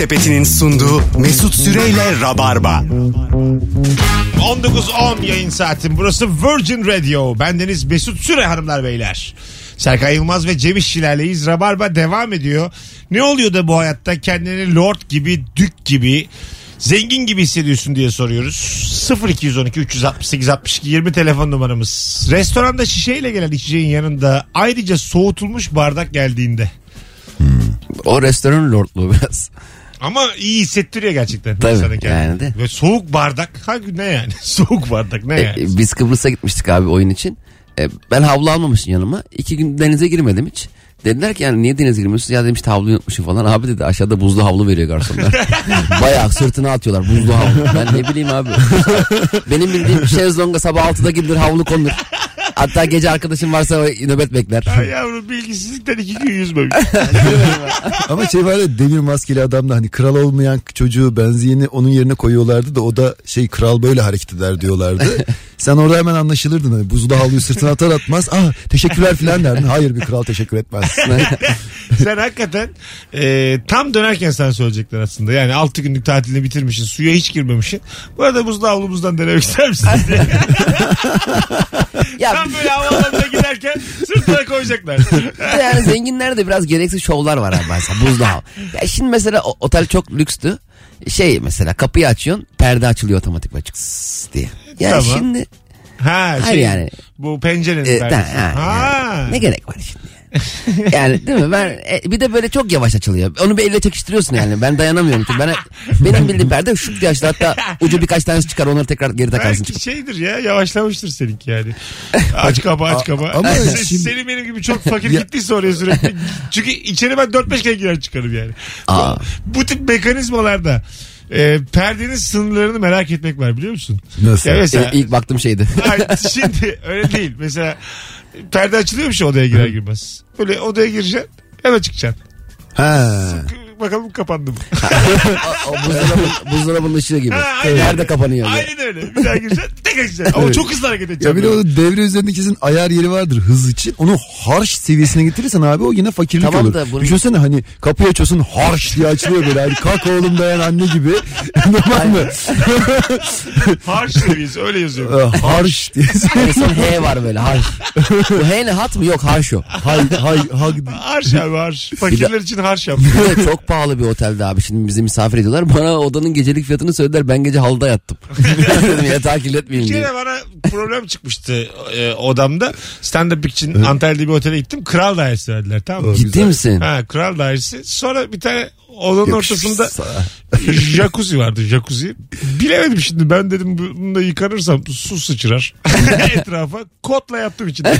Sepeti'nin sunduğu Mesut Süreyle Rabarba. 19.10 yayın saatim. Burası Virgin Radio. Bendeniz Mesut Süre hanımlar beyler. Serkan Yılmaz ve Cem İşçilerleyiz. Rabarba devam ediyor. Ne oluyor da bu hayatta kendini lord gibi, dük gibi, zengin gibi hissediyorsun diye soruyoruz. 0212 368 62 20 telefon numaramız. Restoranda şişeyle gelen içeceğin yanında ayrıca soğutulmuş bardak geldiğinde. O restoran lordluğu biraz. Ama iyi hissettiriyor gerçekten. Tabii, insana kendini. yani de. Ve soğuk bardak. Hangi ne yani? soğuk bardak ne E, yani? e, biz Kıbrıs'a gitmiştik abi oyun için. E, ben havlu almamışım yanıma. İki gün denize girmedim hiç. Dediler ki yani niye denize girmiyorsun? Ya dedim işte havlu unutmuşum falan. Abi dedi aşağıda buzlu havlu veriyor garsonlar. Bayağı sırtına atıyorlar buzlu havlu. Ben ne bileyim abi. Benim bildiğim şezlonga sabah 6'da gidilir havlu konulur. Hatta gece arkadaşım varsa o nöbet bekler. Ay yavrum bilgisizlikten iki gün yüzmemiş. Ama şey var ya demir maskeli adam da hani kral olmayan çocuğu benzeyeni onun yerine koyuyorlardı da o da şey kral böyle hareket eder diyorlardı. Sen orada hemen anlaşılırdın hani buzlu havluyu sırtına atar atmaz ah teşekkürler filan derdin. Hayır bir kral teşekkür etmez. Sen hakikaten e, tam dönerken sana söyleyecekler aslında. Yani 6 günlük tatilini bitirmişsin. Suya hiç girmemişsin. Bu arada buzlu havlumuzdan denemek ister misin? Ya tam böyle havaalanına giderken sırtına koyacaklar. Yani zenginlerde biraz gereksiz şovlar var abi mesela havlu. Ya şimdi mesela o- otel çok lükstü. Şey mesela kapıyı açıyorsun perde açılıyor otomatik açık diye. Yani Tamam. şimdi Ha, Hayır şey, yani. Bu pencerenin e, perdesi. Ha. yani ne gerek var şimdi yani. değil mi? Ben e, bir de böyle çok yavaş açılıyor. Onu bir elle çekiştiriyorsun yani. Ben dayanamıyorum ki. Ben benim bildiğim perde diye açılır. Hatta ucu birkaç tanesi çıkar. Onları tekrar geri takarsın. Belki şeydir ya yavaşlamıştır seninki yani. Aç kaba aç kaba. Ama Se- şimdi- Senin benim gibi çok fakir gittiyse oraya sürekli. Çünkü içeri ben 4-5 kere girer çıkarım yani. Aa. Bu tip mekanizmalarda e, perdenin sınırlarını merak etmek var biliyor musun? Nasıl? Ya mesela, E, ilk baktığım şeydi. Hayır, şimdi öyle değil. Mesela perde açılıyormuş ya odaya girer girmez. Böyle odaya gireceksin eve çıkacaksın. Ha. Bakalım kapandı mı? o, o buzdolabın, buzdolabının ışığı gibi. Ha, aynen. Nerede kapanıyor? diye. Aynen öyle. Bir daha gireceksin tekrar çıkacaksın. Ama Evet. çok hızlı hareket Ya edeceksin. bir de o devre üzerinde kesin ayar yeri vardır hız için. Onu harş seviyesine getirirsen abi o yine fakirlik Tamam olur. da bunu- Düşünsene hani kapıyı açıyorsun harş diye açılıyor böyle. Hani kalk oğlum dayan anne gibi. Normal mı? Harç seviyesi öyle yazıyor. Ee, harş diye. Yani son H var böyle harş. Bu H ne hat mı? Yok harş o. hay hay hay. Harç abi harç. Fakirler için harç yap. Bir de çok pahalı bir otelde abi. Şimdi bizi misafir ediyorlar. Bana odanın gecelik fiyatını söylediler. Ben gece halıda yattım. Dedim yatağı Bir kirletmeyeyim diye. kere bana problem çıkmıştı e, odamda. Stand-up için Antalya'da bir otele gittim. Kral dairesi verdiler tamam mı? Ciddi misin? Ha kral dairesi. Sonra bir tane odanın Yakışmış ortasında sana. jacuzzi vardı jacuzzi. Bilemedim şimdi ben dedim bunda yıkanırsam su sıçrar etrafa. Kotla yattım içinde.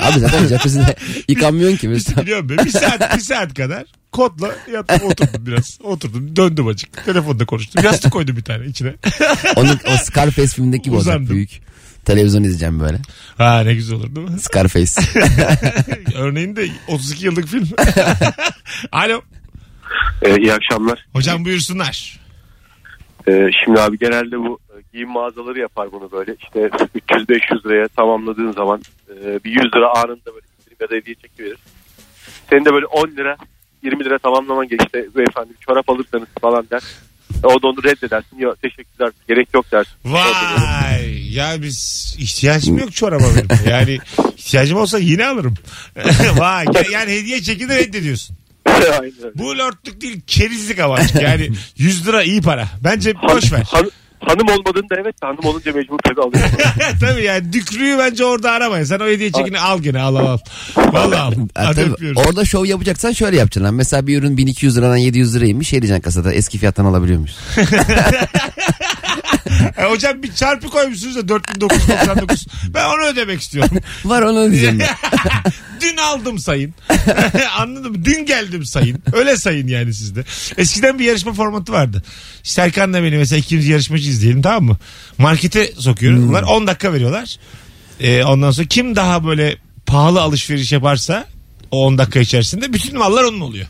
Abi zaten jacuzzi'de yıkanmıyorsun ki. Mesela. Biliyorum ben. Bir saat, bir saat kadar kotla yattım oturdum biraz. Oturdum döndüm acık. Telefonda konuştum. Yastık koydum bir tane içine. Onun, o Scarface filmindeki gibi olacak Uzandım. büyük. Televizyon izleyeceğim böyle. Ha ne güzel olur değil mi? Scarface. Örneğin de 32 yıllık film. Alo. Ee, iyi akşamlar. Hocam buyursunlar. Ee, şimdi abi genelde bu giyim mağazaları yapar bunu böyle. İşte 300-500 liraya tamamladığın zaman e, bir 100 lira anında böyle indirim ya da hediye çekiverir. Senin de böyle 10 lira 20 lira tamamlaman geçti. Beyefendi bir çorap alırsanız falan der. E, O da onu reddedersin. Yok teşekkürler gerek yok dersin. Vay ya biz ihtiyacım yok çoraba benim. Yani ihtiyacım olsa yine alırım. Vay ya- yani hediye çekini reddediyorsun. Aynen. Bu lörtlük değil kerizlik ama. Yani 100 lira iyi para. Bence boş ver. Han- hanım olmadığında evet de hanım olunca mecbur tabii alıyorsun. Tabii yani dükrüyü bence orada aramayın. Sen o hediye çekini al gene al al al. Vallahi al. Ha, Hadi tabii, öpüyoruz. orada şov yapacaksan şöyle yapacaksın. lan. Mesela bir ürün 1200 liradan 700 liraymış. Şey diyeceksin kasada eski fiyattan alabiliyor muyuz? E, hocam bir çarpı koymuşsunuz da 4999. Ben onu ödemek istiyorum. Var onu diyeceğim ben. Dün aldım sayın. Anladın mı? Dün geldim sayın. Öyle sayın yani sizde. Eskiden bir yarışma formatı vardı. Serkan'la beni mesela ikimiz yarışmacıyız diyelim tamam mı? Markete sokuyoruz. Bunlar 10 dakika veriyorlar. Ee, ondan sonra kim daha böyle pahalı alışveriş yaparsa o 10 dakika içerisinde bütün mallar onun oluyor.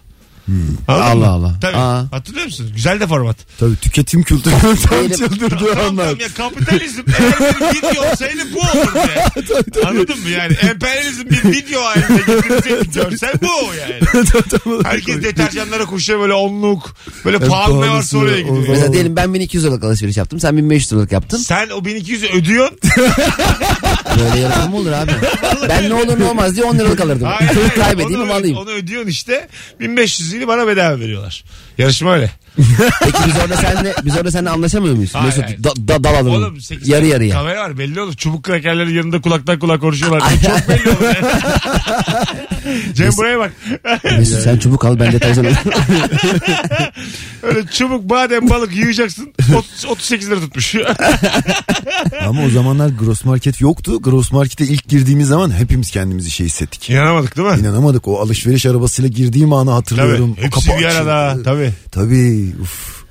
Anladın Allah mı? Allah. Tabii. Aa. Hatırlıyor musun? Güzel de format. Tabii tüketim kültürünün tam çıldırdığı Tamam anlar. ya kapitalizm eğer bir video olsaydı bu olurdu yani. Anladın mı yani? Emperyalizm bir video halinde getirseydi görsen bu yani. Herkes deterjanlara koşuyor böyle onluk. Böyle En pahalı ne varsa pahalısı, oraya o gidiyor. Mesela diyelim ben 1200 liralık alışveriş yaptım. Sen 1500 liralık yaptın. Sen o 1200'ü ödüyorsun. Böyle yarışma mı olur abi? ben ne olur ne olmaz diye 10 liralık alırdım. Hayır, hayır. Kaybedeyim onu, ama alayım. Onu ödüyorsun işte. 1500'ünü bana bedava veriyorlar. Yarışma öyle. Peki biz orada seninle, biz orada seninle anlaşamıyor muyuz? Hayır, Mesut hayır. da, da, dal alırım. Oğlum 8 Yarı yarıya. Kamera var belli olur. Çubuk krakerlerin yanında kulaktan kulağa konuşuyorlar. Çok belli olur. yani. Cem buraya bak. Mesut sen çubuk al ben deterjan alayım. Öyle çubuk badem balık yiyeceksin. 30, 38 lira tutmuş. Ama o zamanlar gross market yoktu. Gross markete ilk girdiğimiz zaman hepimiz kendimizi şey hissettik. İnanamadık değil mi? İnanamadık o alışveriş arabasıyla girdiğim anı hatırlıyorum. Tabii. O Hepsi kapı bir arada. Tabii. Tabii. Uf.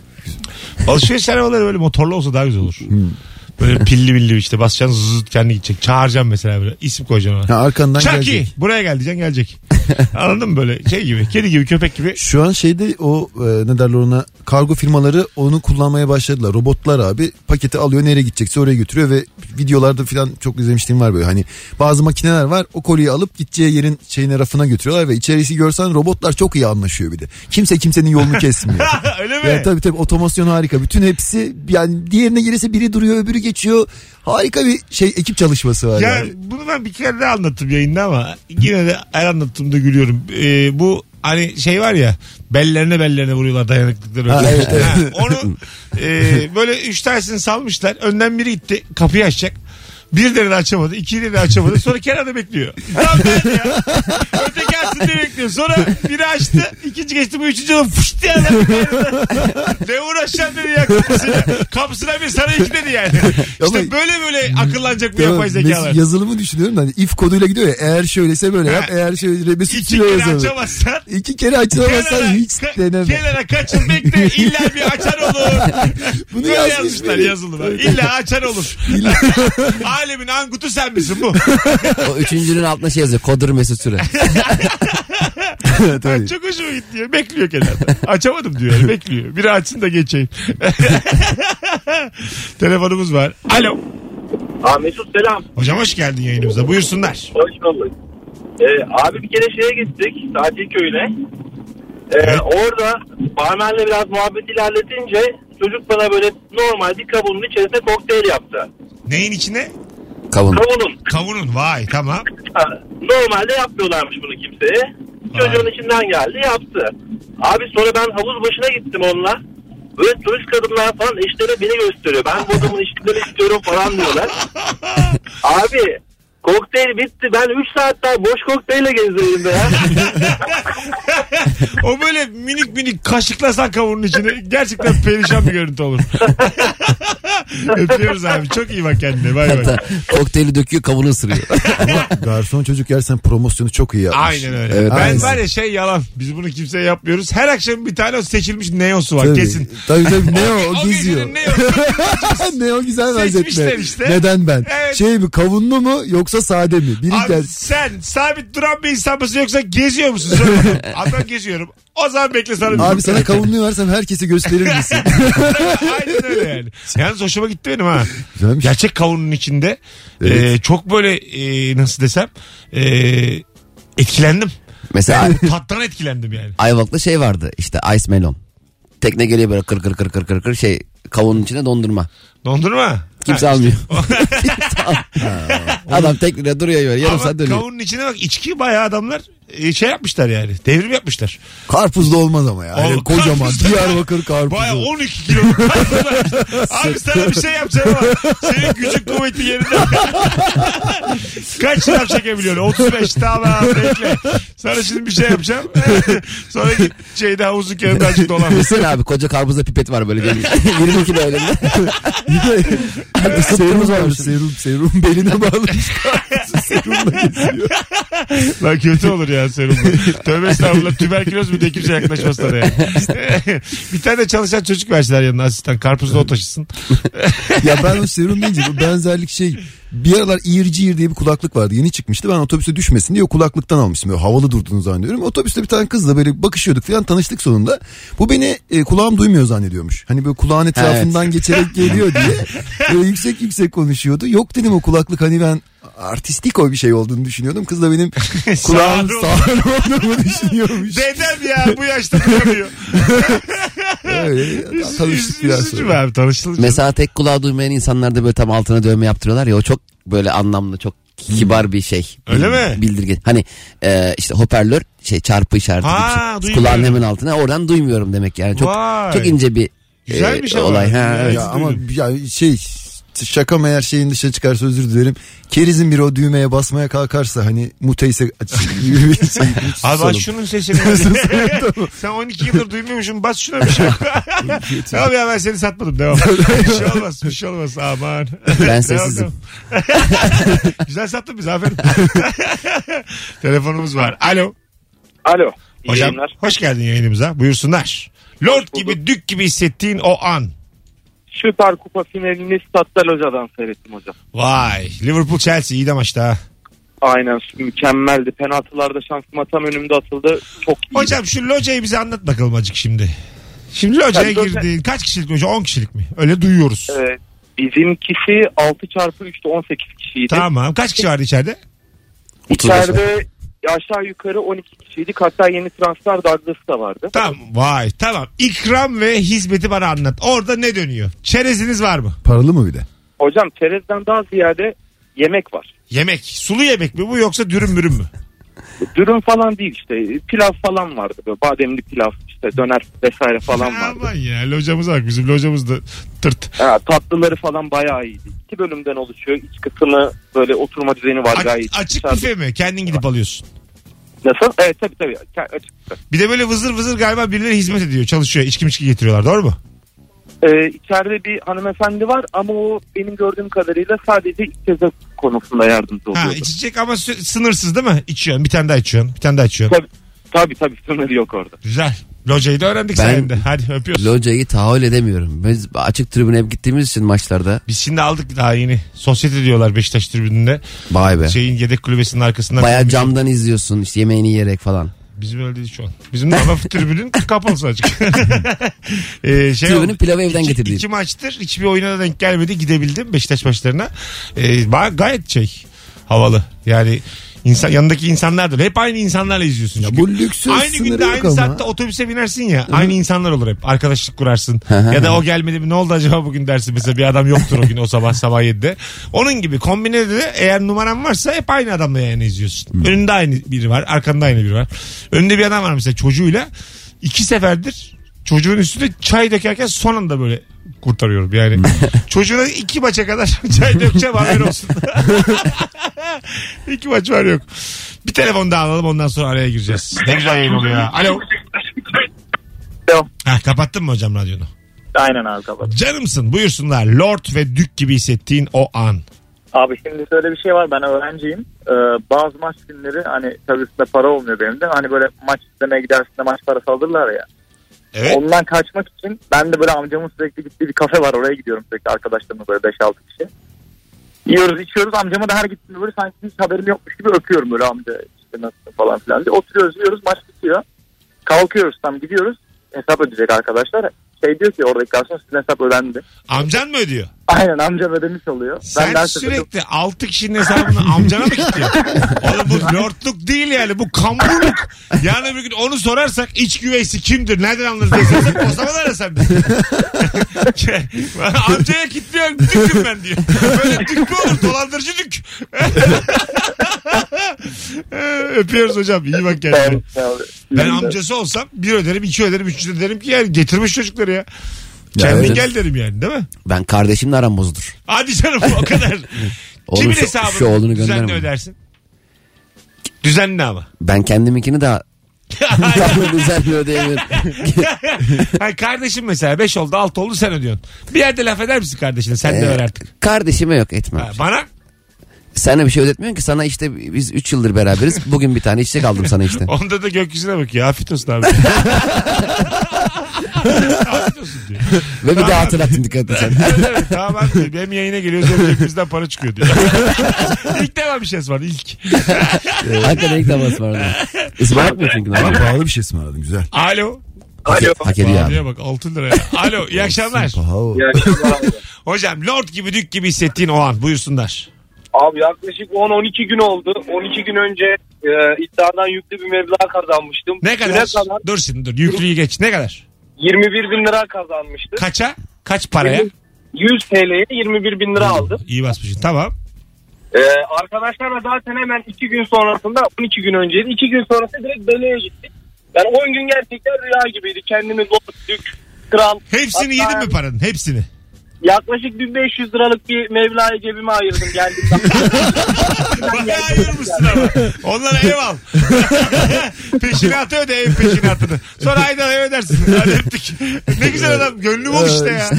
Alışveriş arabaları böyle motorlu olsa daha güzel olur. Böyle pilli milli işte basacaksın zızıt kendi gidecek. Çağıracaksın mesela böyle. İsim koyacaksın ona. Ha, arkandan Chucky gelecek. buraya gel diyeceksin gelecek. Anladın mı böyle şey gibi kedi gibi köpek gibi. Şu an şeyde o e, ne derler ona kargo firmaları onu kullanmaya başladılar. Robotlar abi paketi alıyor nereye gidecekse oraya götürüyor ve videolarda falan çok izlemiştim var böyle hani bazı makineler var o kolyeyi alıp gideceği yerin şeyine rafına götürüyorlar ve içerisi görsen robotlar çok iyi anlaşıyor bir de. Kimse kimsenin yolunu kesmiyor. Öyle mi? Ya tabii tabii otomasyon harika. Bütün hepsi yani diğerine gelirse biri duruyor öbürü geçiyor. Harika bir şey ekip çalışması var Ya yani. bunu ben bir kere daha anlattım yayında ama yine de her anlattığımda gülüyorum. Ee, bu hani şey var ya bellerine bellerine vuruyorlar dayanıklıkları. Ha, evet, evet. Ha, onu e, böyle üç tanesini salmışlar. Önden biri gitti kapıyı açacak. Bir de açamadı. iki de açamadı. Sonra kenarda bekliyor. Tam ben ya. Öteki açsın diye bekliyor. Sonra biri açtı. ikinci geçti. Bu üçüncü olan fışt diye adam. Ne uğraşacaksın dedi ya kapısına. Kapısına bir sana iki dedi yani. İşte böyle böyle akıllanacak bu yapay zekalar. yazılımı düşünüyorum da hani if koduyla gidiyor ya eğer şöylese böyle yap eğer şöyle Mesut İki kere açamazsan İki kere açılamazsan kenara, hiç deneme. kenara kaçın bekle illa bir açar olur. Bunu Böyle yazmış yazmışlar biri. yazılıma. İlla açar olur. Alemin angutu sen misin bu? O üçüncünün altına şey yazıyor. Kodur Mesut Süre. Tabii. Çok hoşuma gitti ya. Bekliyor kenarda. Açamadım diyor. yani, Bekliyor. Biri açsın da geçeyim. Telefonumuz var. Alo. Aa Mesut selam. Hocam hoş geldin yayınımıza. Buyursunlar. Hoş bulduk. Ee, abi bir kere şeye gittik tatil köyüne. Ee, Evet. Orada barmenle biraz muhabbet ilerletince çocuk bana böyle normal bir kabının içerisine kokteyl yaptı. Neyin içine? Kavun. Kavunun. Kavunun. Vay tamam. Normalde yapmıyorlarmış bunu kimseye. Çocuğun içinden geldi yaptı. Abi sonra ben havuz başına gittim onunla. Böyle turist kadınlar falan eşlerine beni gösteriyor. Ben bu adamın eşliklerini istiyorum falan diyorlar. Abi kokteyl bitti. Ben 3 saat daha boş kokteyle gezdireyim be ya. O böyle minik minik kaşıklasan kavunun içine gerçekten perişan bir görüntü olur. Öpüyoruz abi. Çok iyi bak kendine. Bay bay. Hatta kokteyli döküyor kavunu ısırıyor. Garson çocuk gerçekten promosyonu çok iyi yapmış. Aynen öyle. Evet, ben aynen. var ya şey yalan. Biz bunu kimseye yapmıyoruz. Her akşam bir tane o seçilmiş neosu var Tabii. kesin. Tabii tabii ne o, O geziyor. gecenin neosu. ne o güzel benzetme. işte. Neden ben? Evet. Şey mi kavunlu mu yoksa sade mi? Biri Abi gel. sen sabit duran bir insan mısın yoksa geziyor musun? Söyle ben geziyorum. O zaman bekle sana Abi sana kavunluyu versem herkese gösterir misin? Aynen öyle yani. Yalnız hoşuma gitti benim ha. Güzelmiş. Gerçek kavunun içinde Evet. e, çok böyle e, nasıl desem e, etkilendim. Mesela Tattan etkilendim yani. Ayvalık'ta şey vardı işte ice melon. Tekne geliyor böyle kır kır kır kır kır kır şey kavunun içine dondurma. Dondurma. Kimse Ha, almıyor. Kimse Adam teknede duruyor böyle yarım Ama saat dönüyor. kavunun içine bak içki bayağı adamlar e, şey yapmışlar yani. Devrim yapmışlar. Karpuz da olmaz ama ya. Oğlum, Yani kocaman karpuz da- Diyarbakır karpuzu. Baya 12 kilo. Abi sana bir şey yapacağım ama senin gücün kuvveti yerinde. Kaç şınav çekebiliyorsun? 35 tamam bekle. Sana şimdi bir şey yapacağım. Sonra git şeyde havuzun kenarında açık dolan. Düşünsene abi koca karpuzda pipet var böyle değil mi? 20 kilo elinde. Serum var. Serum, serum beline bağlamış. Lan kötü olur ya. Ya serumla. Tövbe estağfurullah tüberküloz mu diye kimse yaklaşmaz sana bir tane çalışan çocuk verseler yanına asistan. Karpuzda o taşısın. ya ben o serum deyince bu benzerlik şey bir aralar Ear diye bir kulaklık vardı. Yeni çıkmıştı. Ben otobüse düşmesin diye o kulaklıktan almıştım. Böyle havalı durduğunu zannediyorum. Otobüste bir tane kızla böyle bakışıyorduk falan tanıştık sonunda. Bu beni e, kulağım duymuyor zannediyormuş. Hani böyle kulağın etrafından geçerek geliyor diye. Böyle yüksek yüksek konuşuyordu. Yok dedim o kulaklık hani ben artistik o bir şey olduğunu düşünüyordum kız da benim kulağım Sağır olduğumu düşünüyormuş Dedem ya bu yaşta duyamıyor. öyle tanıştık biraz Üzücü sonra. be abi tanıştınız. Mesela tek kulağı duymayan insanlar da böyle tam altına dövme yaptırıyorlar ya o çok böyle anlamlı çok kibar bir şey. Öyle Bil- mi? Bildirge. Hani e, işte hoparlör şey çarpı işareti Ha, gibi. şey. duymuyorum. Kulağın hemen altına oradan duymuyorum demek yani. Çok Vay. çok ince bir Güzelmiş e, ama. olay. Ha, evet. Ya ama ya şey şaka mı eğer şeyin dışına çıkarsa özür dilerim. Kerizin biri o düğmeye basmaya kalkarsa hani muteyse gibi bir şey. Abi aç şunun sesini. Sen 12 yıldır duymuyormuşsun bas şuna bir şey tamam ya ben seni satmadım devam. bir şey olmaz bir şey olmaz aman. Ben sessizim. Güzel sattın bizi aferin. Telefonumuz var. Alo. Alo. Hocam yayınlar. hoş geldin yayınımıza. Buyursunlar. Lord gibi dük gibi hissettiğin o an. Süper Kupa finalini Statta Loza'dan seyrettim hocam. Vay. Liverpool Chelsea iyi de maçta. ha. Aynen mükemmeldi. Penaltılarda şansıma tam önümde atıldı. Çok iyi. Hocam şu locayı bize anlat bakalım acık şimdi. Şimdi locaya Ya loca- girdin. Kaç kişilik loca? 10 kişilik mi? Öyle duyuyoruz. Ee, bizimkisi 6 çarpı 3'te 18 kişiydi. Tamam. Kaç kişi vardı içeride? İçeride aşağı yukarı 12 kişiydik. Hatta yeni transfer Douglas da vardı. Tamam. Vay. Tamam. İkram ve hizmeti bana anlat. Orada ne dönüyor? Çereziniz var mı? Paralı mı bir de? Hocam çerezden daha ziyade yemek var. Yemek. Sulu yemek mi bu yoksa dürüm mürüm mü? Dürüm falan değil işte. Pilav falan vardı. Böyle bademli pilav işte döner vesaire falan vardı. Aman ya locamıza bak. Bizim locamız da tırt. Ha, tatlıları falan bayağı iyiydi. İki bölümden oluşuyor. İç kısmı böyle oturma düzeni var gayet. açık Dışarıda- büfe mi? Kendin gidip alıyorsun. Nasıl? Evet tabii tabii. Ke- Açık büfe. Bir de böyle vızır vızır galiba birileri hizmet ediyor. Çalışıyor. İçki miçki getiriyorlar. Doğru mu? Ee, içeride bir hanımefendi var ama o benim gördüğüm kadarıyla sadece içecek konusunda yardımcı Ha, oluyordu. içecek ama sü- sınırsız değil mi? İçiyorsun. Bir tane daha içiyorsun. Bir tane daha içiyorsun. Tabii, tabii tabii sınırı yok orada. Güzel. Locayı da öğrendik Ben- sayende. Hadi öpüyoruz. Locayı tahayyül edemiyorum. Biz açık tribüne hep gittiğimiz için maçlarda. Biz şimdi aldık daha yeni. Sosyete diyorlar Beşiktaş tribününde. Vay be. Şeyin yedek kulübesinin arkasından. Baya camdan izliyorsun işte yemeğini yiyerek falan. Bizim öyle değil şu an. Bizim ama tribünün kapalı açık. ee, şey Tribünün pilavı evden İki- getirdiğin. İki maçtır hiçbir oyuna da denk gelmedi. Gidebildim Beşiktaş maçlarına. Ee, gayet şey havalı. Yani insan yanındaki insanlar da hep aynı insanlarla izliyorsun. Çünkü bu lüksün aynı günde aynı ama. saatte otobüse binersin ya. Aynı insanlar olur hep. Arkadaşlık kurarsın. hı. ya da o gelmedi mi ne oldu acaba bugün dersin. Mesela bir adam yoktur o gün o sabah sabah 7'de. Onun gibi kombinede de eğer numaran varsa hep aynı adamla yayını izliyorsun. Önünde aynı biri var. Arkanda aynı biri var. Önünde bir adam var mesela çocuğuyla. iki seferdir çocuğun üstüne çay dökerken son anda böyle kurtarıyorum. Yani çocuğuna iki maça kadar çay dökeceğim haber olsun. iki maç var yok. Bir telefon daha alalım ondan sonra araya gireceğiz. Ne güzel yayın oluyor ya. Alo. Alo. Ha, kapattın mı hocam radyonu? Aynen abi kapat. Canımsın buyursunlar. Lord ve dük gibi hissettiğin o an. Abi şimdi şöyle bir şey var ben öğrenciyim. Ee, bazı maç günleri hani tabii üstünde para olmuyor benim de. Hani böyle maç izlemeye gidersin de maç parası alırlar ya. Evet. Ondan kaçmak için ben de böyle amcamın sürekli gittiği bir kafe var oraya gidiyorum sürekli arkadaşlarımla böyle 5-6 kişi. Yiyoruz içiyoruz amcama da her gittiğimde böyle sanki hiç haberim yokmuş gibi öpüyorum böyle amca işte nasılsın falan filan diye. Oturuyoruz yiyoruz maç bitiyor. Kalkıyoruz tam gidiyoruz hesap ödeyecek arkadaşlar. Şey diyor ki oradaki garson sizin hesap ödendi. Amcan mı ödüyor? Aynen amcam ödemiş oluyor. Sen ödedim. sürekli 6 kişinin hesabını amcana mı kilitliyorsun? Oğlum bu lordluk değil yani bu kamburluk. Yani bir gün onu sorarsak iç güveysi kimdir nereden anlarız diye sorsak o zaman arasam biz. Amcaya kilitliyorum düküm ben diyor. Böyle dük mü olur dolandırıcı dük. Öpüyoruz hocam iyi bak kendine. Ben amcası olsam bir öderim iki öderim üç öderim ki yani getirmiş çocukları ya. Kendin evet. gel derim yani değil mi? Ben kardeşimle aram bozulur. Hadi canım o kadar. Oğlum Kimin şu- hesabını şu oğlunu düzenli gönderme. ödersin? Düzenli ama. Ben kendiminkini de düzenli ödeyemiyorum. Hayır, kardeşim mesela 5 oldu 6 oldu sen ödüyorsun. Bir yerde laf eder misin kardeşine? Sen de Ee, ver artık. Kardeşime yok etmem. Ha, bana De bir şey ödetmiyorsun ki sana işte biz 3 yıldır beraberiz. Bugün bir tane içecek aldım sana işte. Onda da gökyüzüne bakıyor. Afiyet olsun abi. Afiyet olsun diyor. Ve bir daha hatırlattın dikkat et sen. Evet, evet, tamam abi. Hem yayına geliyoruz hem cebimizden para çıkıyor diyor. ilk defa bir şey var ilk. Hakikaten ilk defa vardı. Ismarlak mı çünkü? Ama pahalı bir şey ısmarladın güzel. Alo. Alo. Hak ediyor abi. Pahalıya bak 6 lira ya. Alo iyi akşamlar. Pahalı. Hocam lord gibi dük gibi hissettiğin o an buyursunlar. Abi yaklaşık 10-12 gün oldu. 12 gün önce e, iddiadan yüklü bir meblağ kazanmıştım. Ne Güne kadar? kadar Dur şimdi dur. Yüklüyü geç. Ne kadar? 21 bin lira kazanmıştım. Kaça? Kaç paraya? 100 TL'ye 21 bin lira aldım. İyi basmışsın. Tamam. Ee, arkadaşlarla zaten hemen 2 gün sonrasında 12 gün önceydi. 2 gün sonrası direkt Bele'ye gittik. Yani 10 gün gerçekten rüya gibiydi. Kendimi dük, kral. Hepsini Hatta yedin mi paranın? Hepsini. Yaklaşık 1500 liralık bir mevlayı cebime ayırdım geldiğimden. Bayağı ayırmışsın ama. Onlara ev al. peşinatı öde ev peşinatını. Sonra aydan ev ödersin. Hadi öptük. Ne güzel adam. Gönlüm ol işte ya.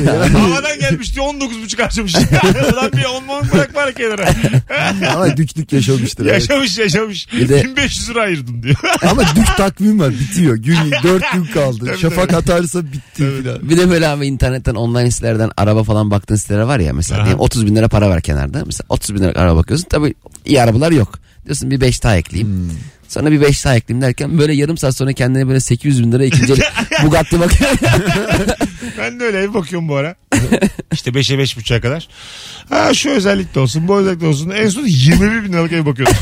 Havadan gelmişti 19,5 harcamış. Ulan bir 10 mon bırak var kenara. Ama düklük yaşamıştır. evet. yaşamış yaşamış. Bir de- 1500 lira ayırdım diyor. Ama dük takvim var bitiyor. Gün, dört gün kaldı. Tabii, Şafak tabii. atarsa bitti filan. Bir de böyle abi internetten online sitelerden araba falan baktığın siteler var ya mesela diyelim 30 bin lira para var kenarda. Mesela 30 bin lira araba bakıyorsun tabii iyi arabalar yok. Diyorsun bir 5 daha ekleyeyim. Sonra bir 5 daha ekleyeyim derken böyle yarım saat sonra kendine böyle 800 bin lira ikinci el Bugatti bakıyor. Ben de öyle ev bakıyorum bu ara. İşte 5'e 5.5'a kadar. Ha şu özellik de olsun bu özellik de olsun. En son 21 bin liralık ev bakıyorum.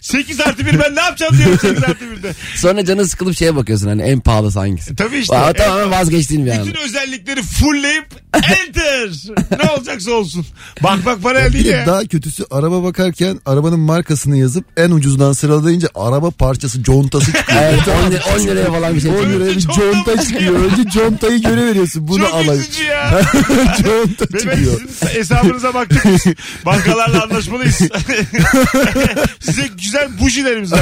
8 artı 1 ben ne yapacağım diyorum 8 artı 1'de. sonra canın sıkılıp şeye bakıyorsun hani en pahalısı hangisi. Tabii işte. Aa, en- tamamen vazgeçtiğin bir anda. Bütün özellikleri fullleyip enter. ne olacaksa olsun. Bak bak para Bir değil de ya. daha kötüsü araba bakarken arabanın markasını yazıp en ucuzdan sıralayınca araba parçası contası çıkıyor. Evet 10, lira, 10 liraya falan bir şey. 10 liraya bir Conta çıkıyor. Önce contayı göre veriyorsun. Bunu Çok alayım. üzücü ya. conta çıkıyor. sizin hesabınıza baktık biz. Bankalarla anlaşmalıyız. Size güzel bujilerimiz var.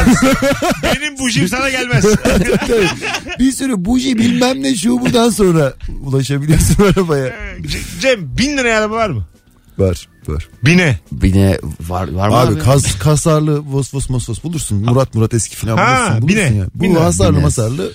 Benim bujim sana gelmez. Tabii. bir sürü buji bilmem ne şu buradan sonra ulaşabiliyorsun arabaya. Cem bin liraya araba var mı? Var var. Bine. Bir de var, var mı Abi, abi? kas, kasarlı vos vos mos vos bulursun. Murat Murat eski falan Ha, bulursun. bulursun bine, ya. Bu bine. hasarlı Bine. masarlı.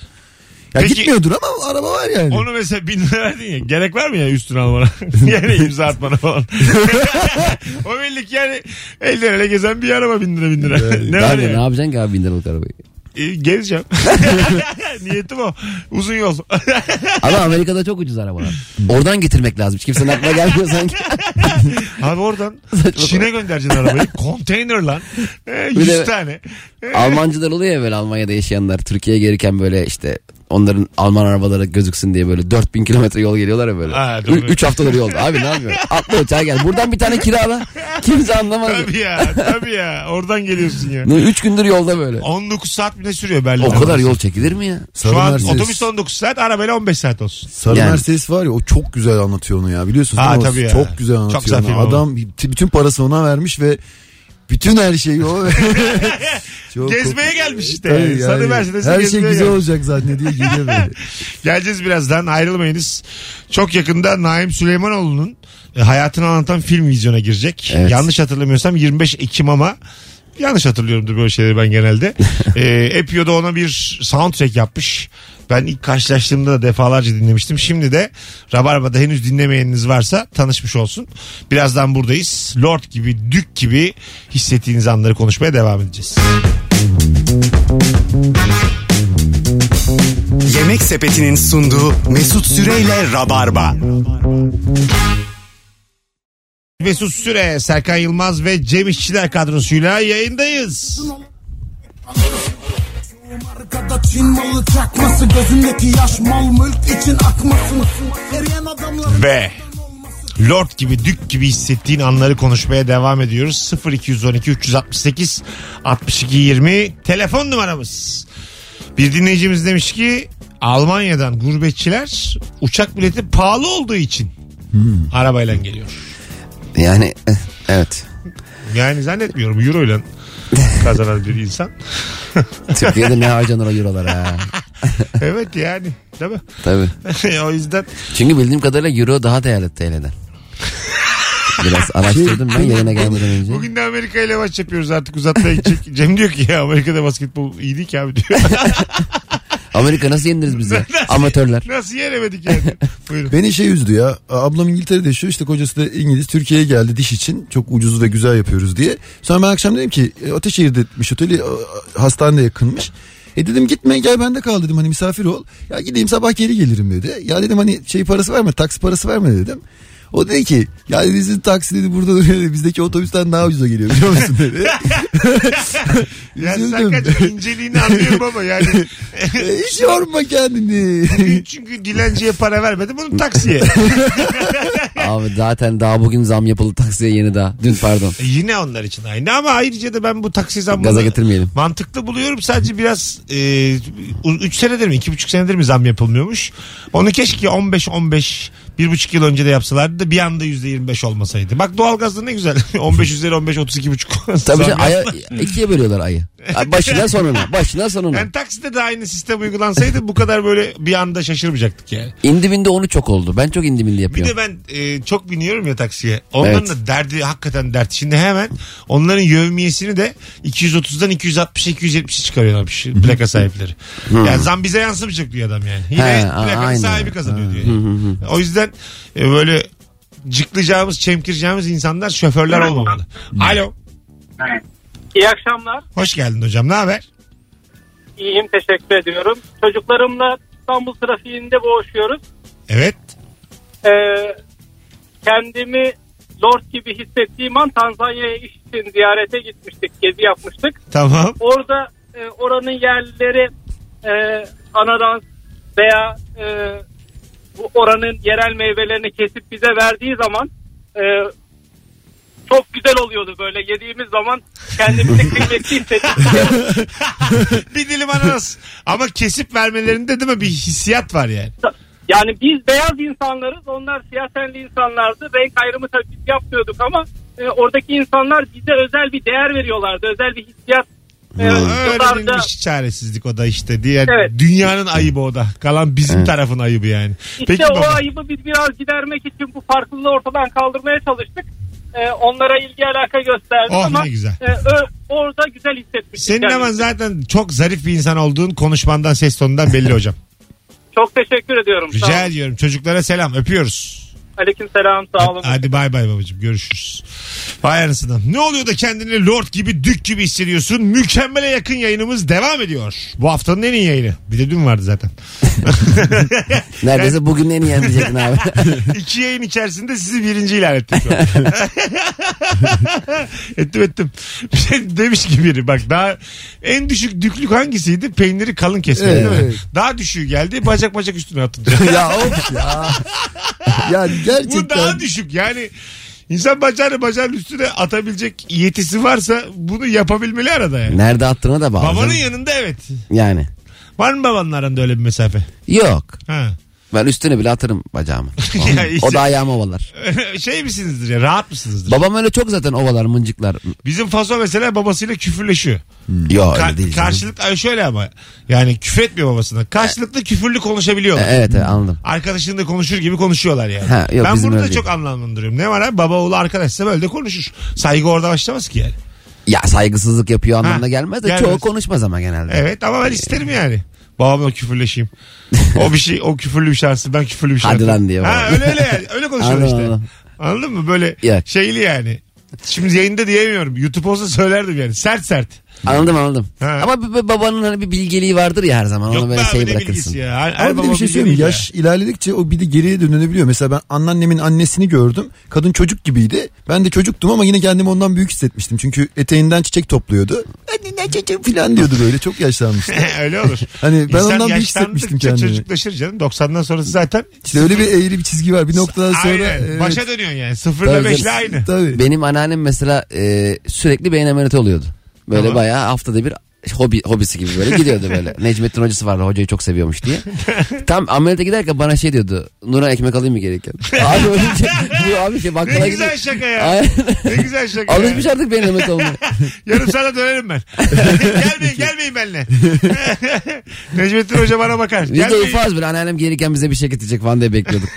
Ya Peki- gitmiyordur ama araba var yani. Onu mesela bin lira verdin ya. Gerek var mı ya üstüne almana? yani imza atmana falan. o belli ki yani elden ele gezen bir araba bin lira bin lira. ne var ya? ne yapacaksın ki abi bin liralık arabayı? E, gezeceğim. Niyetim o. Uzun yol. Ama Amerika'da çok ucuz arabalar. Oradan getirmek lazım. Hiç kimsenin aklına gelmiyor sanki. Abi oradan Çin'e göndereceksin arabayı. Konteyner lan. E, Bir 100 de- tane. E, Almancılar oluyor ya böyle Almanya'da yaşayanlar. Türkiye'ye gelirken böyle işte onların Alman arabaları gözüksün diye böyle 4000 kilometre yol geliyorlar ya böyle. Ha, doğru. 3 haftadır yolda. Abi ne yapıyorsun? Atla uçağa gel. Buradan bir tane kirala. Kimse anlamaz. Tabii ya. Tabii ya. Oradan geliyorsun ya. 3 gündür yolda böyle. 19 saat mi ne sürüyor Berlin? O kadar yol çekilir mi ya? Sarı Şu an Mercedes. otobüs 19 saat arabayla 15 saat olsun. Sarı Yani. Mercedes var ya o çok güzel anlatıyor onu ya biliyorsunuz Ha, değil mi? O tabii ya. Çok güzel anlatıyor güzel onu. film o. Adam b- bütün parası ona vermiş ve bütün her şeyi o. Çok- Gezmeye gelmiş işte. Tabii yani. Sarı yani. Mercedes'e Her şey gezmeye güzel gelmiş. olacak zannediyor geliyor böyle. Geleceğiz birazdan ayrılmayınız. Çok yakında Naim Süleymanoğlu'nun e, hayatını anlatan film vizyona girecek. Evet. Yanlış hatırlamıyorsam 25 Ekim ama yanlış hatırlıyorumdur böyle şeyleri ben genelde. e, Epio da ona bir soundtrack yapmış. Ben ilk karşılaştığımda da defalarca dinlemiştim. Şimdi de Rabarba'da henüz dinlemeyeniniz varsa tanışmış olsun. Birazdan buradayız. Lord gibi, dük gibi hissettiğiniz anları konuşmaya devam edeceğiz. Yemek Sepeti'nin sunduğu Mesut Süreyle Rabarba. Mesut Süre, Serkan Yılmaz ve Cem İşçiler kadrosuyla yayındayız. Arkada Çin malı çakması Gözündeki yaş mal mülk için akmasın Eriyen adamlar Ve Lord gibi dük gibi hissettiğin anları konuşmaya devam ediyoruz. 0212 368 62 20 telefon numaramız. Bir dinleyicimiz demiş ki Almanya'dan gurbetçiler uçak bileti pahalı olduğu için arabayla geliyor. Yani eh, evet. Yani zannetmiyorum euro ile kazanan bir insan. Türkiye'de ne harcanır o eurolar ha. evet yani değil mi? Tabii. o yüzden Çünkü bildiğim kadarıyla euro daha değerli TL'den. Biraz araştırdım ben yayına gelmeden önce. Bugün de Amerika ile maç yapıyoruz artık uzatmaya gidecek. Cem diyor ki ya Amerika'da basketbol iyi değil ki abi diyor. Amerika nasıl yeniriz bizi? Nasıl- Amatörler. Nasıl yenemedik yani? Buyurun. Beni şey üzdü ya. Ablam İngiltere'de yaşıyor işte kocası da İngiliz. Türkiye'ye geldi diş için. Çok ucuz ve güzel yapıyoruz diye. Sonra ben akşam dedim ki e, Ateşehir'deymiş oteli e, hastanede yakınmış. E dedim gitme gel bende kal dedim hani misafir ol. Ya gideyim sabah geri gelirim dedi. Ya dedim hani şey parası verme taksi parası verme dedim. O dedi ki ya dedi, sizin taksi dedi burada duruyor. Bizdeki otobüsten daha ucuza geliyor biliyor musun dedi. Ya Üzüldüm. Serkan'cığım inceliğini anlıyorum ama yani. E, Hiç yorma kendini. Çünkü dilenciye para vermedim bunun taksiye. Abi zaten daha bugün zam yapıldı taksiye yeni daha. Dün pardon. E yine onlar için aynı ama ayrıca da ben bu taksi zammını Gaza getirmeyelim. mantıklı buluyorum. Sadece biraz 3 senedir mi 2,5 senedir mi zam yapılmıyormuş. Onu keşke 15-15 bir buçuk yıl önce de yapsalardı da bir anda %25 olmasaydı. Bak doğalgazda ne güzel. 15 üzeri 15 32 buçuk. Tabii canım aya, ikiye bölüyorlar ayı. Ay, Başına sonuna. Başına sonuna. Yani takside de aynı sistem uygulansaydı bu kadar böyle bir anda şaşırmayacaktık yani. İndi bindi onu çok oldu. Ben çok indi bindi Bir yapıyorum. de ben e, çok biniyorum ya taksiye. Onların Evet. da derdi hakikaten dert. Şimdi hemen onların yevmiyesini de 230'dan 260'a 270'e çıkarıyorlarmış plaka sahipleri. Yani zam bize yansımayacak diyor adam yani. Yine He, plakanın aynen. sahibi kazanıyor diyor. yani. O yüzden e, böyle cıklayacağımız, çemkireceğimiz insanlar şoförler olmamalı. Alo. İyi akşamlar. Hoş geldin hocam. Ne haber? İyiyim teşekkür ediyorum. Çocuklarımla İstanbul trafiğinde boğuşuyoruz. Evet. Ee, kendimi lord gibi hissettiğim an Tanzanya'ya iş için ziyarete gitmiştik. Gezi yapmıştık. Tamam. Orada e, oranın yerlileri e, ananas veya e, bu oranın yerel meyvelerini kesip bize verdiği zaman e, çok güzel oluyordu böyle yediğimiz zaman kendimizi kıymetli hissettik. bir dilim ananas. Ama kesip vermelerinde değil mi bir hissiyat var yani. Yani biz beyaz insanlarız onlar siyah tenli insanlardı. Renk ayrımı tabii biz yapmıyorduk ama e, oradaki insanlar bize özel bir değer veriyorlardı. Özel bir hissiyat. E, yıllarda- Öğrenilmiş çaresizlik o da işte. Diğer Evet. dünyanın ayıbı o da. Kalan bizim tarafın ayıbı yani. İşte o baba. ayıbı biz biraz gidermek için bu farklılığı ortadan kaldırmaya çalıştık. E, onlara ilgi alaka gösterdik Oh, ama ne güzel. e, ö- orada güzel hissetmiştik. Senin kendimizi. ama zaten çok zarif bir insan olduğun konuşmandan ses tonundan belli hocam. Çok teşekkür ediyorum. Sağ Rica olun. ediyorum. Çocuklara selam. Öpüyoruz. Aleyküm selam sağ olun. Hadi bay bay babacığım. Görüşürüz. Vay anasını. Ne oluyor da kendini lord gibi dük gibi hissediyorsun? Mükemmele yakın yayınımız devam ediyor. Bu haftanın en iyi yayını. Bir de dün vardı zaten. Neredeyse bugün en iyi yen diyecektin abi. İki yayın içerisinde sizi birinci ilan ettim. şu an. ettim ettim. Bir şey demiş ki biri bak daha en düşük düklük hangisiydi? Peyniri kalın kesmek değil mi? Evet. Daha düşüğü geldi bacak bacak üstüne atınca. ya of ya. Yani Bu gerçekten. daha düşük yani. İnsan bacağını bacağın üstüne atabilecek yetisi varsa bunu yapabilmeli arada yani. Nerede attığına da bağlı. Babanın yanında evet. Yani. Var mı babanın aranda öyle bir mesafe? Yok. Ha. Ben üstüne bile atarım bacağımı. Ya işte- o da ayağımı ovalar. şey misinizdir ya rahat mısınızdır? Babam öyle çok zaten ovalar mıncıklar. Bizim Faso mesela babasıyla küfürleşiyor. Yok Ka- öyle değil. canım. karşılık Ay şöyle ama yani küfür etmiyor babasına. Karşılıklı küfürlü E, konuşabiliyorlar. Evet evet anladım. Arkadaşınla konuşur gibi konuşuyorlar yani. Ha, yok, ben bizim bunu da öyle çok anlamlandırıyorum. Ne var abi baba oğlu arkadaşsa böyle de konuşur. Saygı orada başlamaz ki yani. Ya saygısızlık yapıyor anlamına Ha, gelmez de gelmez. çoğu konuşmaz ama genelde. Evet ama ben isterim yani. Babamla küfürleşeyim. o bir şey o küfürlü bir şarkı ben küfürlü bir Hadi şarkı. lan diyor Ha baba. öyle öyle yani. Öyle Anladım, işte. anladım. Anladın mı? Böyle Yok. şeyli yani. Şimdi yayında diyemiyorum. YouTube olsa söylerdim yani. Sert sert. Anladım anladım. Ha. Ama bir- bir babanın hani bir bilgeliği vardır ya her zaman. Yok Onu be böyle abi şey ne bırakırsın. bilgisi ya. Her, her Ama bir de baba bir şey söyleyeyim değil Yaş ilerledikçe o bir de geriye dönülebiliyor. Mesela ben anneannemin annesini gördüm. Kadın çocuk gibiydi. Ben de çocuktum ama yine kendimi ondan büyük hissetmiştim. Çünkü eteğinden çiçek topluyordu. Anne ne çocuğum falan diyordu böyle. Çok yaşlanmıştı. ya. öyle olur. Hani ben İnsan ondan büyük yaşlandıkça hissetmiştim kendimi. çocuklaşır canım. 90'dan sonrası zaten. İşte öyle bir eğri bir çizgi var. Bir noktadan sonra. Aynen. evet. Başa dönüyorsun yani. 0 ile Tabii 5 ile canım. aynı. Tabii. Benim anneannem mesela e, sürekli beyin ameliyatı oluyordu. Böyle Tamam. bayağı haftada bir hobi hobisi gibi böyle gidiyordu böyle. Necmettin hocası vardı hocayı çok seviyormuş diye. Tam ameliyata giderken bana şey diyordu. Nurhan ekmek alayım mı gereken? abi öyle şey, bu abi şey bakkala Ne gidiyor. güzel şaka ya. Ne güzel şaka ya. Alışmış artık beyin ameliyatı olmaya. Yarım saate dönerim ben. gelmeyin gelmeyin benimle. Necmettin Hoca bana bakar. Biz de Gelmeyin. ufaz böyle anneannem gelirken bize bir şey getirecek falan diye bekliyorduk.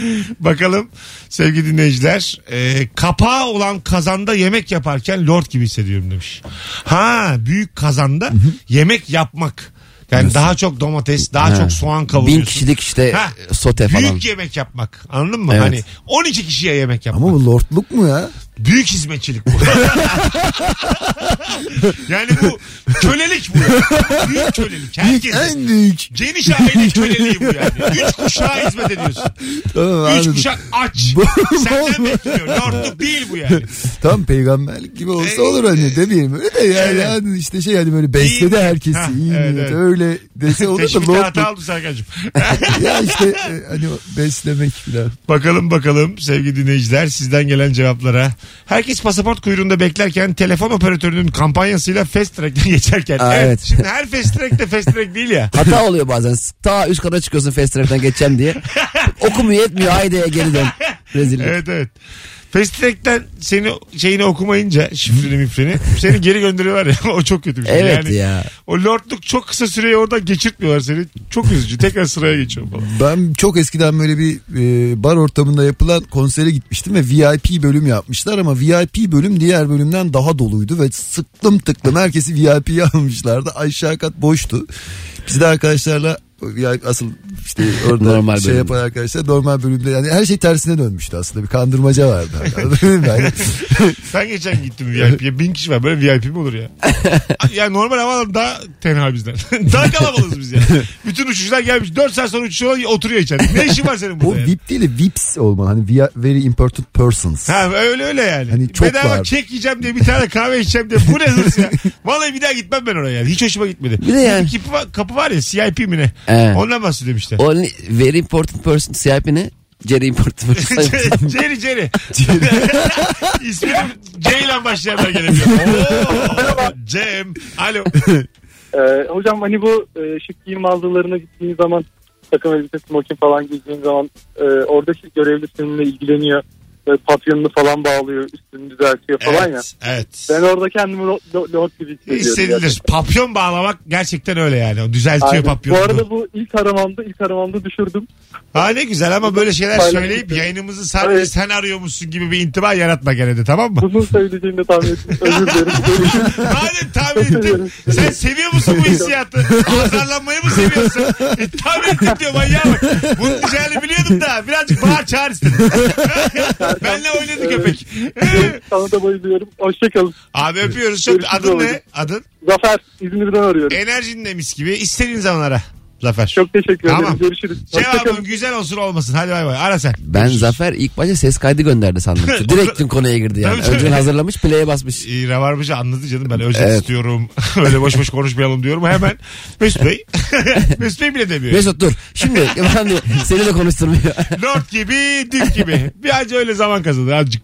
Bakalım sevgili dinleyiciler. E, kapağı olan kazanda yemek yaparken lord gibi hissediyorum demiş. Ha büyük kazanda yemek yapmak. Yani daha çok domates, daha Ha. çok soğan kavuruyorsun. Bin kişilik işte Ha, sote falan. Büyük yemek yapmak. Anladın mı? Evet. Hani 12 kişiye yemek yapmak. Ama bu lordluk mu ya? Büyük hizmetçilik bu. yani bu kölelik bu. Büyük kölelik. Herkese. En büyük. Geniş aile köleliği bu yani. Üç kuşağa hizmet ediyorsun. Tamam Üç anladım. kuşak aç. Senden bekliyor. Lordluk değil bu yani. Tam peygamberlik gibi olsa olur hani demeyelim öyle de yani, Evet. yani işte şey hani böyle besledi herkesi Ha, iyi evet, evet. öyle dese olur da Teşvikte hata aldı Serkan'cığım. ya işte e, hani beslemek filan. bakalım bakalım sevgili dinleyiciler sizden gelen cevaplara. Herkes pasaport kuyruğunda beklerken telefon operatörünün kampanyasıyla Fast Track'ten geçerken. Aa, evet. evet. Şimdi her Fast Track de Fast Track değil ya. Hata oluyor bazen. Ta üst kata çıkıyorsun fast track'ten geçeceğim diye. Okumuyor etmiyor haydi geri dön. Rezillik. Evet evet. Fast Track'ten seni şeyini okumayınca şifreni mifreni seni geri gönderiyorlar ya o çok kötü bir şey. Evet yani, ya. O lordluk çok kısa süreyi oradan geçirtmiyorlar seni. Çok üzücü. Tekrar sıraya geçiyor falan. Ben çok eskiden böyle bir e, bar ortamında yapılan konsere gitmiştim ve VIP bölüm yapmışlar ama VIP bölüm diğer bölümden daha doluydu ve sıklım tıklım herkesi VIP'ye almışlardı. Aşağı kat boştu. Biz de arkadaşlarla yani asıl işte orada Normal şey bölümde. yapan arkadaşlar normal bölümde yani her şey tersine dönmüştü aslında bir kandırmaca vardı. Anladın mı? Yani Ben geçen gittim VIP'ye. Bin kişi var. Böyle VIP mi olur ya? yani normal havalar daha tenha bizden. daha kalabalığız biz ya. Bütün uçuşlar gelmiş. 4 saat sonra uçuşuyorlar oturuyor içeride. Ne işin var senin o burada? yani? VIP değil de VIPs olmalı. Hani very important persons. Ha öyle öyle yani. Hani çok Bedava var. kek yiyeceğim diye bir tane kahve içeceğim diye. Bu ne hırs ya? Vallahi bir daha gitmem ben oraya yani. Hiç hoşuma gitmedi. Bir de yani- kapı, var, kapı var ya CIP mi ne? Evet. Ondan bahsediyorum işte. O ne- very important person CIP ne? Very important person. Jerry Jerry. İsmim C ile başlayanlar gelebiliyor. Oo, Cem. Alo. Ee, hocam hani bu e, şık giyim mağazalarına gittiğin zaman takım elbise smoking falan giydiğin zaman e, oradaki görevli seninle ilgileniyor. Papyonunu falan bağlıyor üstünü düzeltiyor falan ya. Evet. evet. Ben orada kendimi lo- gibi hissediyorum. Hissedilir. gerçekten. Papyon bağlamak gerçekten öyle yani. O düzeltiyor Aynen. papyonu. Bu arada bu ilk aramamda ilk aramamda düşürdüm. Ha ne güzel ama böyle şeyler söyleyip yayınımızı sadece Evet. sen arıyormuşsun gibi bir intiba yaratma gene de tamam mı? Bunu söyleyeceğini de tahmin ettim. Özür dilerim. Madem tahmin ettim. Sen seviyor musun bu hissiyatı? Azarlanmayı mı seviyorsun? E, tahmin ettim diyor manyağa bak. Bunun diyeceğini biliyordum da birazcık bağır çağır istedim. Benle oynadı köpek. Sana da bayılıyorum. Hoşçakalın. Abi öpüyoruz. Çok Görüşürüz adın ne? babacığım. Adın? Zafer İzmir'den arıyorum. Enerjin de mis gibi. İstediğin zaman ara. Zafer. Çok teşekkür Tamam. ederim. Görüşürüz. Cevabın güzel olsun olmasın. Hadi bay bay. Ara sen. Ben Zafer ilk başta ses kaydı gönderdi sandım. Direkt tüm konuya girdi yani. Tabii. Önceden hazırlamış play'e basmış. e, Rabarbacı anladı canım ben özet Evet. istiyorum. Öyle boş boş konuşmayalım diyorum. Hemen Mesut Bey. Mesut Bey bile demiyor. Mesut dur. Şimdi ben de seni de konuşturmuyor. Lord gibi, dük gibi. Birazcık öyle zaman kazanır azıcık.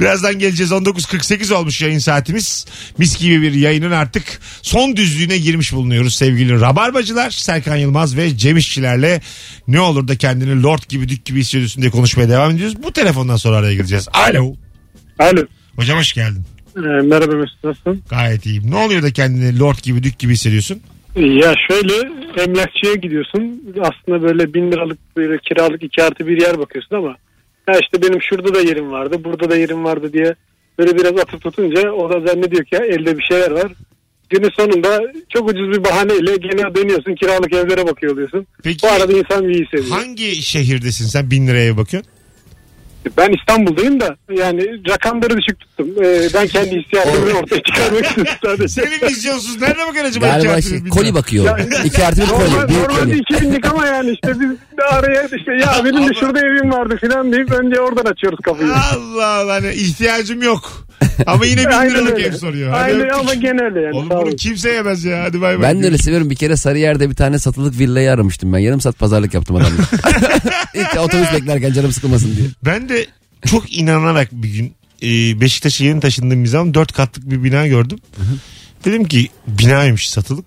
Birazdan geleceğiz. 19.48 olmuş yayın saatimiz. Mis gibi bir yayının artık son düzlüğüne girmiş bulunuyoruz sevgili Rabarbacılar. Serkan Yılmaz ve Cem İşçilerle ne olur da kendini Lord gibi, dük gibi hissediyorsun diye konuşmaya devam ediyoruz. Bu telefondan sonra araya gireceğiz. Alo. Alo. Hocam hoş geldin. Ee, merhaba Mesut nasılsın? Gayet iyiyim. Ne oluyor da kendini Lord gibi, dük gibi hissediyorsun? Ya şöyle emlakçıya gidiyorsun. Aslında böyle bin liralık böyle kiralık iki artı bir yer bakıyorsun ama ha işte benim şurada da yerim vardı, burada da yerim vardı diye böyle biraz atıp tutunca o da zannediyor ki ya elde bir şeyler var. Günün sonunda çok ucuz bir bahaneyle gene dönüyorsun kiralık evlere bakıyor oluyorsun. Peki Bu arada insan bir iyi hissediyor. hangi şehirdesin sen bin liraya bakıyorsun? Ben İstanbul'dayım da yani rakamları düşük tuttum. Ee, ben kendi hissiyatımı ortaya çıkarmak istedim sadece. Senin vizyonsuz nerede bakıyorsun acaba? iki Galiba şey, bir koli bakıyor. İki artı bir koli. Büyük normalde koli. 2000'lik ama yani işte biz de araya işte ya benim de şurada evim vardı filan deyip önce oradan açıyoruz kapıyı. Allah Allah hani ihtiyacım yok. Ama yine bin Aynen liralık öyle. ev soruyor. Hadi Aynen öptük. ama genel yani. Oğlum sağ bunu olun. kimse yemez ya. Hadi bay bay. Ben de öyle seviyorum. Bir kere Sarıyer'de bir tane satılık villayı aramıştım ben. Yarım saat pazarlık yaptım adamla. İlk otobüs beklerken canım sıkılmasın diye. Ben de çok inanarak bir gün e, Beşiktaş'a yeni taşındığım bir zaman dört katlık bir bina gördüm. Dedim ki binaymış satılık.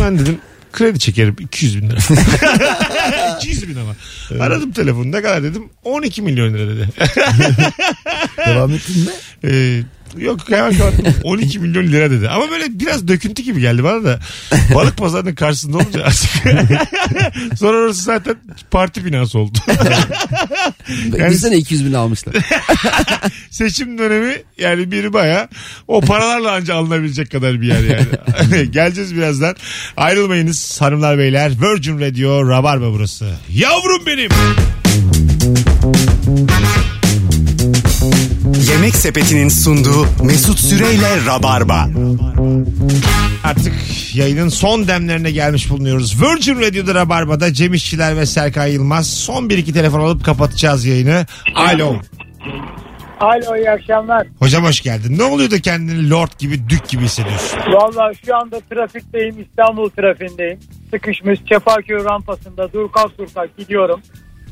Ben dedim kredi çekerim 200 bin lira. 200 bin ama. Aradım telefonu ne kadar dedim 12 milyon lira dedi. Devam ettin mi? Ee, Yok hemen kapattım. 12 milyon lira dedi. Ama böyle biraz döküntü gibi geldi bana da. Balık pazarının karşısında olunca artık. Sonra orası zaten parti binası oldu. Yani- Düşünsene 200 bin almışlar. Seçim dönemi yani biri baya o paralarla anca alınabilecek kadar bir yer yani. Geleceğiz birazdan. Ayrılmayınız hanımlar beyler. Virgin Radio Rabarba burası. Yavrum benim. Yemek Sepeti'nin sunduğu Mesut Süreyle Rabarba. Artık yayının son demlerine gelmiş bulunuyoruz. Virgin Radio'da Rabarba'da Cem İşçiler ve Serkan Yılmaz. Son bir iki telefon alıp kapatacağız yayını. Alo. Alo iyi akşamlar. Hocam hoş geldin. Ne oluyor da kendini lord gibi dük gibi hissediyorsun? Valla şu anda trafikteyim İstanbul trafiğindeyim. Sıkışmış Çepaköy rampasında dur kalk dur kalk gidiyorum.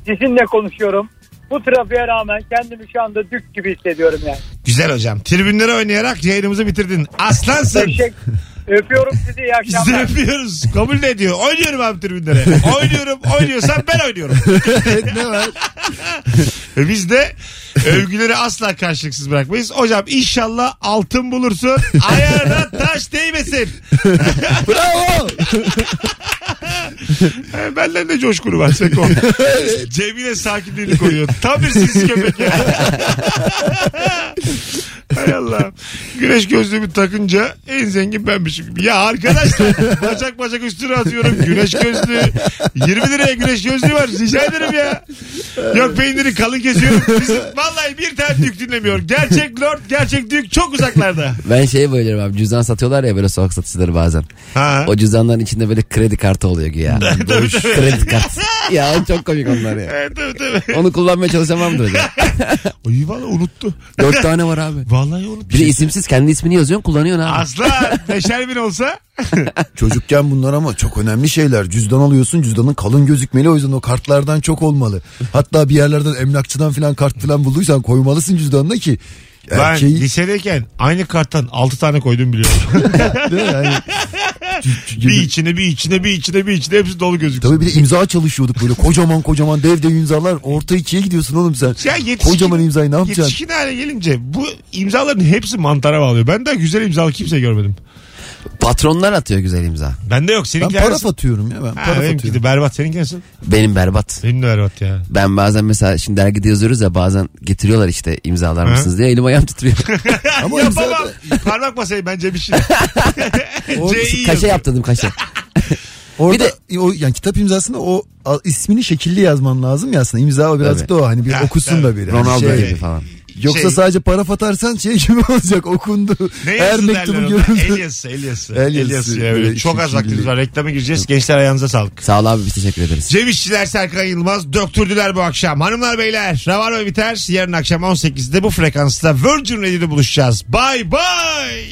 Sizinle konuşuyorum. Bu trafiğe rağmen kendimi şu anda dük gibi hissediyorum yani. Güzel hocam. Tribünlere oynayarak yayınımızı bitirdin. Aslansın. Teşekkür. Öpüyorum sizi iyi Biz de akşamlar. öpüyoruz. Kabul de ediyor. Oynuyorum abi tribünlere. Oynuyorum. Oynuyorsan ben oynuyorum. ne var? Ve biz de övgüleri asla karşılıksız bırakmayız. Hocam inşallah altın bulursun. Ayağına taş değmesin. Bravo. He, Benden de coşkunu var Seko. Cemile sakinliğini koruyor. Tam bir sinsi köpek ya. Hay Allah. Güneş gözlüğümü takınca en zengin benmişim gibi. Ya arkadaşlar bacak bacak üstüne atıyorum. Güneş gözlüğü. 20 liraya güneş gözlüğü var. Rica ederim ya. Yok peyniri kalın kesiyorum. Bizim vallahi bir tane dük dinlemiyor. Gerçek lord, gerçek dük çok uzaklarda. Ben şeye bayılıyorum abi cüzdan satıyorlar ya böyle sokak satıcıları bazen. Ha. O cüzdanların içinde böyle kredi kartı oluyor güya. Boş kredi kartı. ya çok komik onlar ya. Evet, tabii, tabii. Onu kullanmaya acaba? Ay valla unuttu. Dört tane var abi. Vallahi unuttu. Bir de isimsiz kendi ismini yazıyorsun kullanıyorsun abi. Asla beşer bin olsa Çocukken bunlar ama çok önemli şeyler. Cüzdan alıyorsun cüzdanın kalın gözükmeli o yüzden o kartlardan çok olmalı. Hatta bir yerlerden emlakçıdan falan kart falan bulduysan koymalısın cüzdanına ki ben erkeği lisedeyken aynı karttan 6 tane koydum biliyorum. Değil mi? yani, bir içine bir içine bir içine bir içine hepsi dolu gözüksün. Tabii bir de imza çalışıyorduk böyle kocaman kocaman dev dev imzalar orta ikiye gidiyorsun oğlum sen. Ya yetişkin, Kocaman imzayı ne yapacaksın? Yetişkin hale gelince bu imzaların hepsi mantara bağlıyor. Ben daha güzel imzalı kimse görmedim. Patronlar atıyor güzel imza. Bende yok. Ben Seninki paraf nasıl? atıyorum ya ben Ha, paraf benimki atıyorum. de berbat. Seninki nasıl? Benim berbat. Benim de berbat ya. Ben bazen mesela şimdi dergide yazıyoruz ya bazen getiriyorlar işte imzalar Hı. mısınız diye elim ayağım titriyor. Ama imza Yapamam. Parmak masayı bence bir şey. O- C.İ. kaşe yazıyor. yaptırdım kaşe. orada o yani kitap imzasında o a- ismini şekilli yazman lazım ya aslında imza o birazcık Tabii. da o hani bir okusun da biri. Ronaldo Şey, gibi falan. Yoksa Şey- sadece paraf atarsan şey gibi olacak okundu. Ne Her yazısı mektubu derler ona? El görüldü. yazısı, el yazısı. El El yazısı, yazısı ya, böyle böyle Çok az vaktimiz var. Reklama gireceğiz. Gençler ayağınıza sağlık. Sağ ol abi biz teşekkür ederiz. Cem İşçiler Serkan Yılmaz döktürdüler bu akşam. Hanımlar beyler Ravarva biter. Yarın akşam 18'de bu frekansta Virgin Radio'da buluşacağız. Bye bye.